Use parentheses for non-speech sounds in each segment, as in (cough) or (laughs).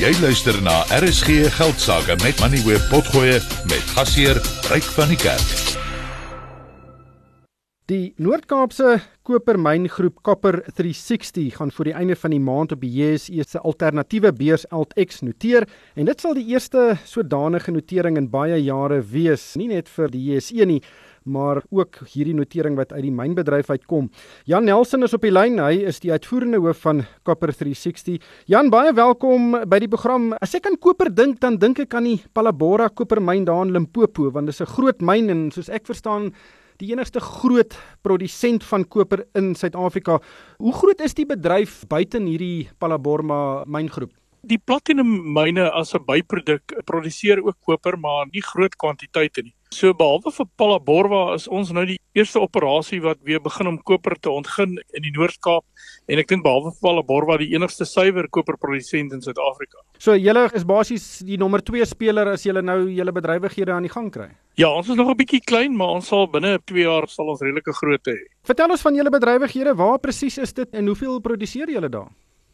Jy luister na RSG Geldsaake met Money Web Potgoe met gasheer Ryk van die Kerk. Die Noord-Kaapse kopermyngroep Copper 360 gaan voor die einde van die maand op die JSE se alternatiewe beurs AltX noteer en dit sal die eerste sodanige notering in baie jare wees, nie net vir die JSE nie, maar ook hierdie notering wat uit die mynbedryf uitkom. Jan Nelson is op die lyn. Hy is die uitvoerende hoof van Copper 360. Jan, baie welkom by die program. As ek aan koper dink, dan dink ek aan die Palabora kopermyn daar in Limpopo, want dit is 'n groot myn en soos ek verstaan die enigste groot produsent van koper in Suid-Afrika. Hoe groot is die bedryf buite hierdie Palabora myngroep? Die platinum myne as 'n byproduk produseer ook koper, maar nie groot kwantiteite nie. So behalwe vir Palaborwa is ons nou die eerste operasie wat weer begin om koper te ontgin in die Noord-Kaap en ek dink behalwe vir Palaborwa die enigste suiwer koperprodusent in Suid-Afrika. So julle is basies die nommer 2 speler as julle nou julle bedrywighede aan die gang kry. Ja, ons is nog 'n bietjie klein, maar ons sal binne 2 jaar sal ons redelike groot hê. Vertel ons van julle bedrywighede, waar presies is dit en hoeveel produseer julle daar?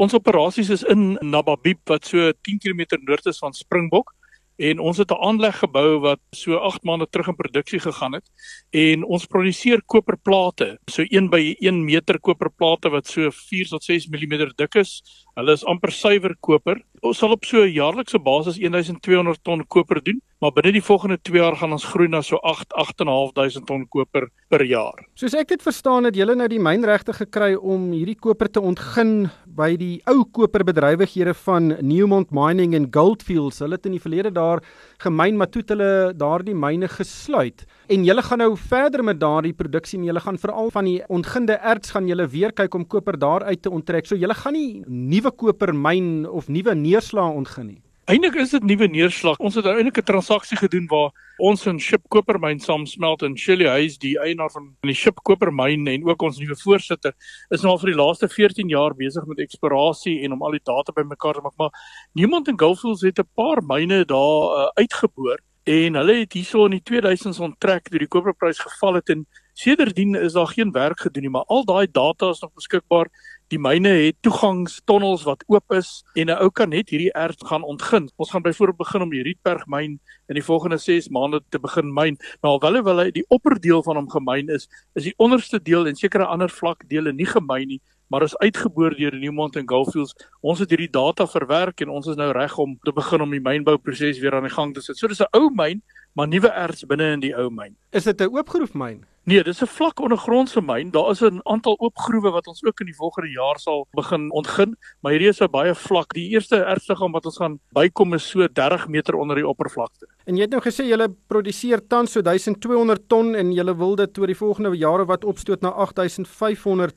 Ons operasies is in Nababib wat so 10 km noord is van Springbok en ons het 'n aanleg gebou wat so 8 maande terug in produksie gegaan het en ons produseer koperplate so 1 by 1 meter koperplate wat so 4 tot 6 mm dik is. Hulle is amper suiwer koper ons sal op so 'n jaarlikse basis 1200 ton koper doen maar binne die volgende 2 jaar gaan ons groei na so 8 8500 ton koper per jaar. Soos ek dit verstaan het julle nou die mynregte gekry om hierdie koper te ontgin by die ou koperbedrywighede van Newmont Mining en Goldfields. Hulle het in die verlede daar gemyn maar toe het hulle daardie myne gesluit. En julle gaan nou verder met daardie produksie en julle gaan veral van die ontginde erts gaan julle weer kyk om koper daar uit te onttrek. So julle gaan nie nuwe kopermyn of nuwe neerslae ontgin nie. Eindelik is dit nuwe neerslag. Ons het eintlik 'n transaksie gedoen waar ons 'n Ship Kopermyn saamsmelt in Shelley Huys, die eienaar van die Ship Kopermyn en ook ons nuwe voorsitter, is nou al vir die laaste 14 jaar besig met eksplorasie en om al die data bymekaar te maak. Maar niemand in Gulffields het 'n paar myne daar uh, uitgeboor en hulle het hierso in die 2000s onttrek toe die koperprys geval het en sedertdien is daar geen werk gedoen nie, maar al daai data is nog beskikbaar Die myne het toegangstonnels wat oop is en 'n ou kan net hierdie erts gaan ontgin. Ons gaan byvoorbeeld begin om die Rietberg myn in die volgende 6 maande te begin myn. Maar alhoewel hulle die opperdeel van hom gemyn is, is die onderste deel en sekere ander vlak dele nie gemyn nie, maar is uitgeboor deur Newmont en Goldfields. Ons het hierdie data verwerk en ons is nou reg om te begin om die mynbouproses weer aan die gang te sit. So dis 'n ou myn, maar nuwe erts binne in die ou myn. Is dit 'n oopgroef myn? Nee, dis 'n vlak ondergrondse myn. Daar is 'n aantal oop groewe wat ons ook in die volgende jaar sal begin ontgin, maar hierdie is 'n baie vlak. Die eerste erfliggaam wat ons gaan bykom is so 30 meter onder die oppervlakte. En jy het nou gesê julle produseer tans so 1200 ton en julle wil dit oor die volgende jare wat opstoot na 8500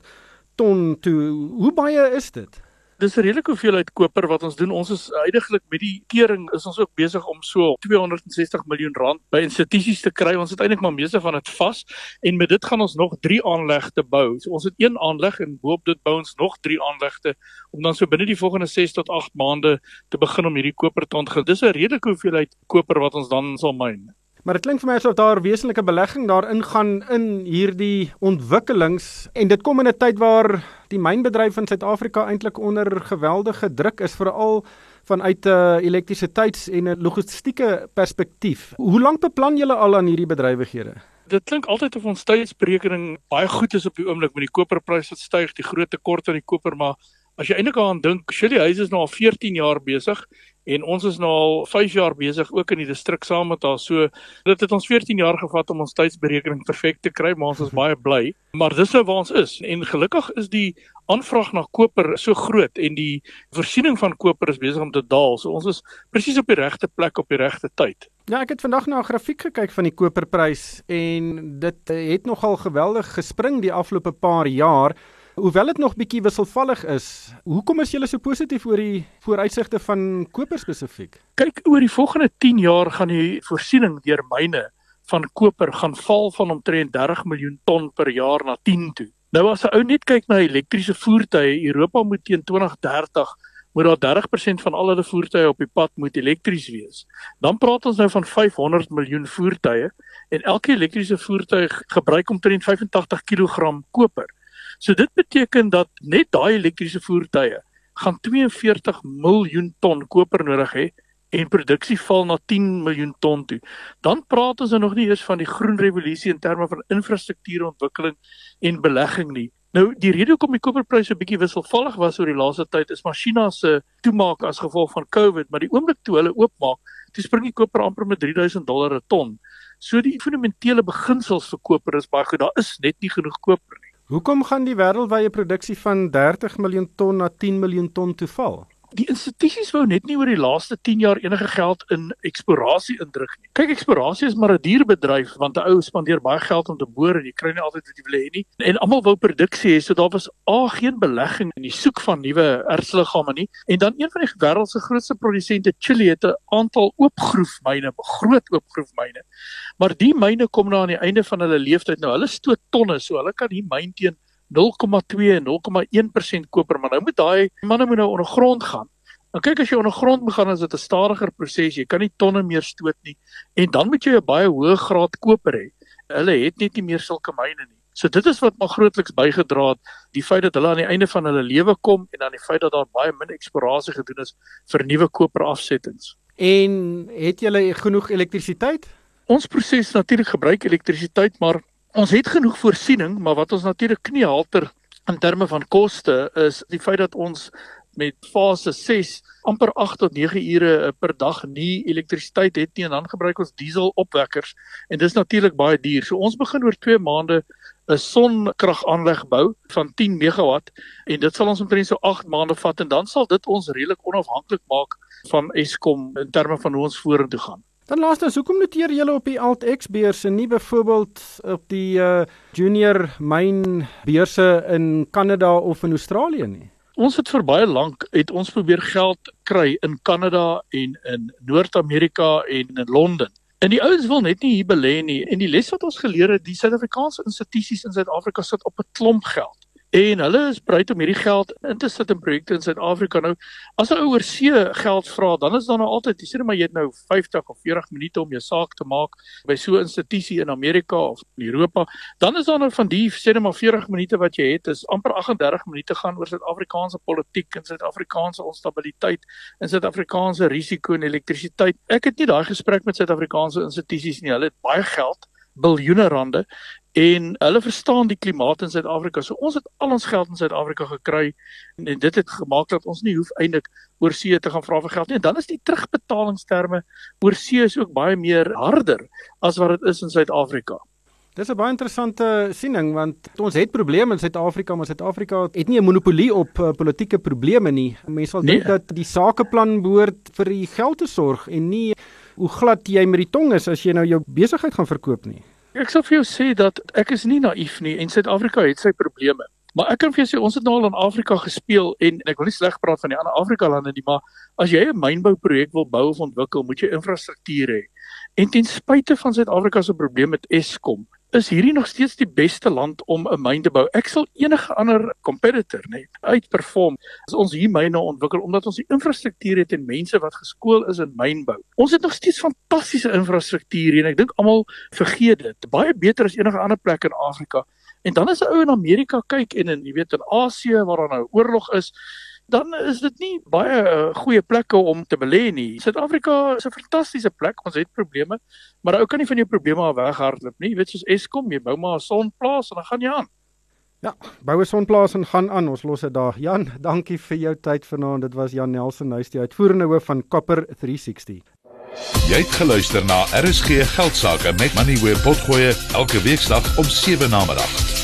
ton toe. Hoe baie is dit? Dis 'n redelike hoeveelheid koper wat ons doen. Ons is heidaglik met die kering is ons ook besig om so 260 miljoen rand by institusies te kry. Ons het eintlik maar meeste van dit vas en met dit gaan ons nog 3 aanlegte bou. So ons het een aanleg en boop dit bou ons nog 3 aanlegte om dan so binne die volgende 6 tot 8 maande te begin om hierdie koper te ontgin. Dis 'n redelike hoeveelheid koper wat ons dan sal myn. Maar dit klink vir my asof daar wesenlike belegging daarin gaan in hierdie ontwikkelings en dit kom in 'n tyd waar die mynbedryf in Suid-Afrika eintlik onder geweldige druk is veral vanuit 'n uh, elektrisiteits- en 'n logistieke perspektief. Hoe lank beplan julle al aan hierdie bedrywighede? Dit klink altyd of ons tydsberekening baie goed is op die oomblik met die koperprys wat styg, die groot tekort aan die koper, maar as jy eintlik aan dink, Shelley Huys is nou al 14 jaar besig en ons is nou al 5 jaar besig ook in die distrik saam met haar. So dit het ons 14 jaar gevat om ons tydsberekening perfek te kry, maar ons is (laughs) baie bly. Maar dis nou waar ons is en gelukkig is die aanvraag na koper so groot en die voorsiening van koper is besig om te daal. So ons is presies op die regte plek op die regte tyd. Ja, ek het vandag na 'n grafiek gekyk van die koperprys en dit het nogal geweldig gespring die afgelope paar jaar. Hoewel dit nog bietjie wisselvallig is, hoekom is julle so positief oor die vooruitsigte van koper spesifiek? Kyk, oor die volgende 10 jaar gaan die voorsiening deur myne van koper gaan val van omtrent 30 miljoen ton per jaar na 10 toe. Nou as 'n ou net kyk na elektriese voertuie, Europa moet teen 2030 moet daar 30% van al hulle voertuie op die pad moet elektries wees. Dan praat ons nou van 500 miljoen voertuie en elke elektriese voertuig gebruik omtrent 85 kg koper. So dit beteken dat net daai elektriese voertuie gaan 42 miljoen ton koper nodig hê en produksie val na 10 miljoen ton toe. Dan praat ons nog nie eers van die groen revolusie in terme van infrastruktuurontwikkeling en belegging nie. Nou die rede hoekom die koperpryse 'n bietjie wisselvallig was oor die laaste tyd is Machina se toemaak as gevolg van COVID, maar die oomblik toe hulle oopmaak, toe spring die koper amper met 3000 dollar 'n ton. So die fundamentele beginsels vir koper is baie goed. Daar is net nie genoeg koper nie. Hoekom gaan die wêreldwye produksie van 30 miljoen ton na 10 miljoen ton toe val? Die institusies wou net nie oor die laaste 10 jaar enige geld in eksplorasie indruk nie. Kyk, eksplorasie is maar 'n duur bedryf want 'n ou spandeer baie geld om te boor en jy kry nie altyd wat jy wil hê nie. En almal wou produksie hê, so daar was a geen belegging in die soek van nuwe ertsliggame nie. En dan een van die wêreld se grootste produsente, Chile, het 'n aantal oopgroefmyne, groot oopgroefmyne. Maar die myne kom nou aan die einde van hulle lewensduur. Nou hulle stoot tonne, so hulle kan hier myn teen 0,2 en 0,1% koper, maar nou moet daai manne moet nou onder grond gaan. Nou kyk as jy onder grond moet gaan, is dit 'n stadiger proses. Jy kan nie tonne meer stoot nie en dan moet jy 'n baie hoë graad koper hê. Hulle het net nie meer sulke myne nie. So dit is wat maar grootliks bygedra het die feit dat hulle aan die einde van hulle lewe kom en dan die feit dat daar baie min eksplorasie gedoen is vir nuwe koperafsettings. En het julle genoeg elektrisiteit? Ons proses natuurlik gebruik elektrisiteit, maar ons het genoeg voorsiening, maar wat ons natuurlik nie halter in terme van koste is die feit dat ons met fase 6 amper 8 tot 9 ure eh, per dag nie elektrisiteit het nie en dan gebruik ons diesel opwekkers en dis natuurlik baie duur. So ons begin oor 2 maande 'n sonkragaanleg bou van 10 megawatt en dit sal ons omtrent so 8 maande vat en dan sal dit ons redelik onafhanklik maak van Eskom in terme van hoe ons vorentoe gaan. Dan laastens, hoekom noteer julle op die AltX beurse nie byvoorbeeld op die uh, junior myn beurse in Kanada of in Australië nie? Ons het vir baie lank het ons probeer geld kry in Kanada en in Noord-Amerika en in Londen. En die ouens wil net nie hier belê nie en die les wat ons geleer het, die Suid-Afrikaanse institusies in Suid-Afrika sit op 'n klomp geld en hulle is bereid om hierdie geld in te sit in projekte in Suid-Afrika. Nou, as 'n ouer see geld vra, dan is daar nou altyd, jy sê maar jy het nou 50 of 40 minute om jou saak te maak by so 'n institusie in Amerika of in Europa, dan is daar nou van die sê net maar 40 minute wat jy het, is amper 38 minute gaan oor Suid-Afrikaanse politiek en Suid-Afrikaanse onstabiliteit en Suid-Afrikaanse risiko en elektrisiteit. Ek het nie daai gesprek met Suid-Afrikaanse institusies nie. Hulle het baie geld biljoene rande en hulle verstaan die klimaat in Suid-Afrika. So ons het al ons geld in Suid-Afrika gekry en, en dit het gemaak dat ons nie hoef eintlik oor see te gaan vra vir geld nie. En dan is die terugbetalingsterme oor see is ook baie meer harder as wat dit is in Suid-Afrika. Dis 'n baie interessante siening want ons het probleme in Suid-Afrika, maar Suid-Afrika het nie 'n monopolie op uh, politieke probleme nie. Mense sal dink nee. dat die sakeplan behoort vir die geld te sorg en nie hoe glad jy met die tong is as jy nou jou besigheid gaan verkoop nie. Ek sal vir jou sê dat ek is nie naïef nie en Suid-Afrika het sy probleme. Maar ek kan vir jou sê ons het nou al in Afrika gespeel en, en ek wil nie sleg praat van die ander Afrika lande nie, maar as jy 'n mynbouprojek wil bou of ontwikkel, moet jy infrastruktuur hê. En ten spyte van Suid-Afrika se probleme met Eskom, is hierdie nog steeds die beste land om 'n myn te bou. Ek sal enige ander competitor net uitperform as ons hier myne ontwikkel omdat ons die infrastruktuur het en mense wat geskool is in mynbou. Ons het nog steeds fantastiese infrastruktuur hier en ek dink almal vergeet dit. Baie beter as enige ander plek in Afrika. En dan as 'n ou in Amerika kyk en in jy weet in Asië waar daar nou oorlog is, dan is dit nie baie uh, goeie plekke om te belê nie. Suid-Afrika is 'n fantastiese plek. Ons het probleme, maar ou kan nie van jou probleme af weghardloop nie. Jy weet soos Eskom, jy bou maar 'n sonplaas en dan gaan jy aan. Ja, bou 'n sonplaas en gaan aan. Ons los dit daar. Jan, dankie vir jou tyd vanaand. Dit was Jan Nelson huis die uitvoerende hoof van Copper 360. Jy het geluister na RSG Geldsaake met Money where potgoe elke weeksdag om 7 na middag.